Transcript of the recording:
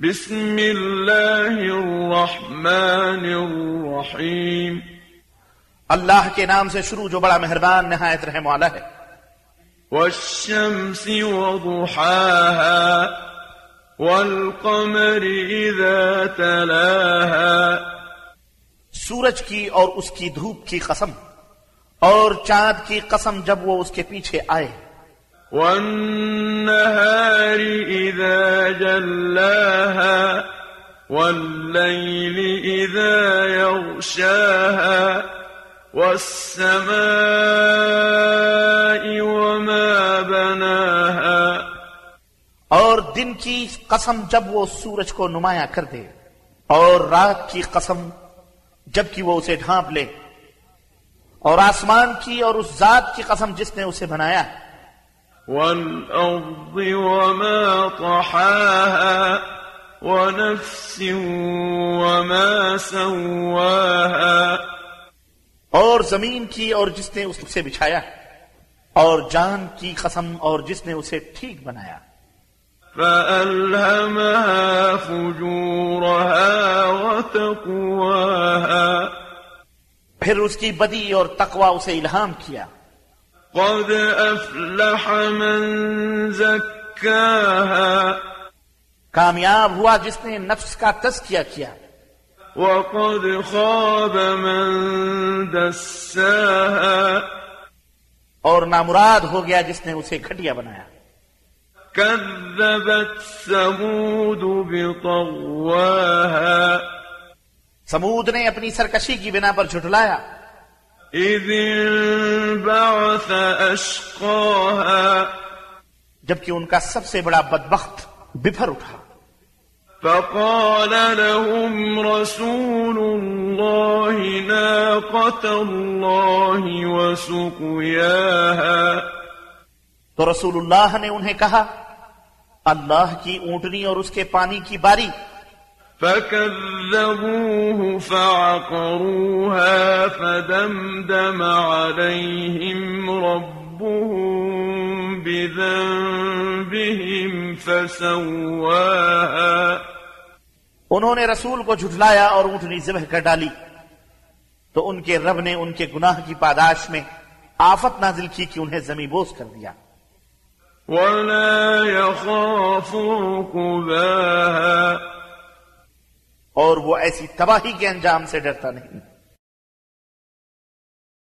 بسم الله الرحمن الرحيم اللہ کے نام سے شروع جو بڑا مہربان نہایت رحم والا ہے۔ والشمس وضحاها والقمر إذا تلاها سورج کی اور اس کی دھوپ کی قسم اور چاند کی قسم جب وہ اس کے پیچھے آئے۔ والنهار إذا جلاها والليل إذا يغشاها والسماء وما بناها اور دن کی قسم جب وہ سورج کو نمایاں کر دے اور رات کی قسم جبکہ وہ اسے ڈھانپ لے اور آسمان کی اور اس ذات کی قسم جس نے اسے بنایا والأرض وما طحاها ونفس وما سواها اور زمین کی اور جس نے اس سے بچھایا اور جان کی قسم اور جس نے اسے ٹھیک بنایا۔ فألهمها فجورها وتقواها پھر اس کی بدی اور تقوی اسے الہام کیا۔ قد أفلح من زكاها کامیاب ہوا جس نے نفس کا تزکیہ کیا۔ وقد خاب من دساها اور نامراد ہو گیا جس نے اسے گھٹیا بنایا۔ كذبت ثمود بطغواها سمود نے اپنی سرکشی کی بنا پر جھٹلایا۔ إذ انبعث أشقاها. جبکہ ان کا سب سے بڑا بدبخت بفر اٹھا۔ فقال لهم رسول الله ناقة الله وسقياها. تو رسول اللہ نے انہیں کہا اللہ کی اونٹنی اور اس کے پانی کی باری فكذبوه فعقروها فدمدم عليهم ربهم بذنبهم فسواها انہوں نے رسول کو جھٹلایا اور اونٹنی ذبح کر ڈالی۔ تو ان کے رب نے ان کے گناہ کی پاداش میں آفت نازل کی کہ انہیں زمیں بوس کر دیا۔ ولا يخاف عقباها اور وہ ایسی تباہی کے انجام سے ڈرتا نہیں۔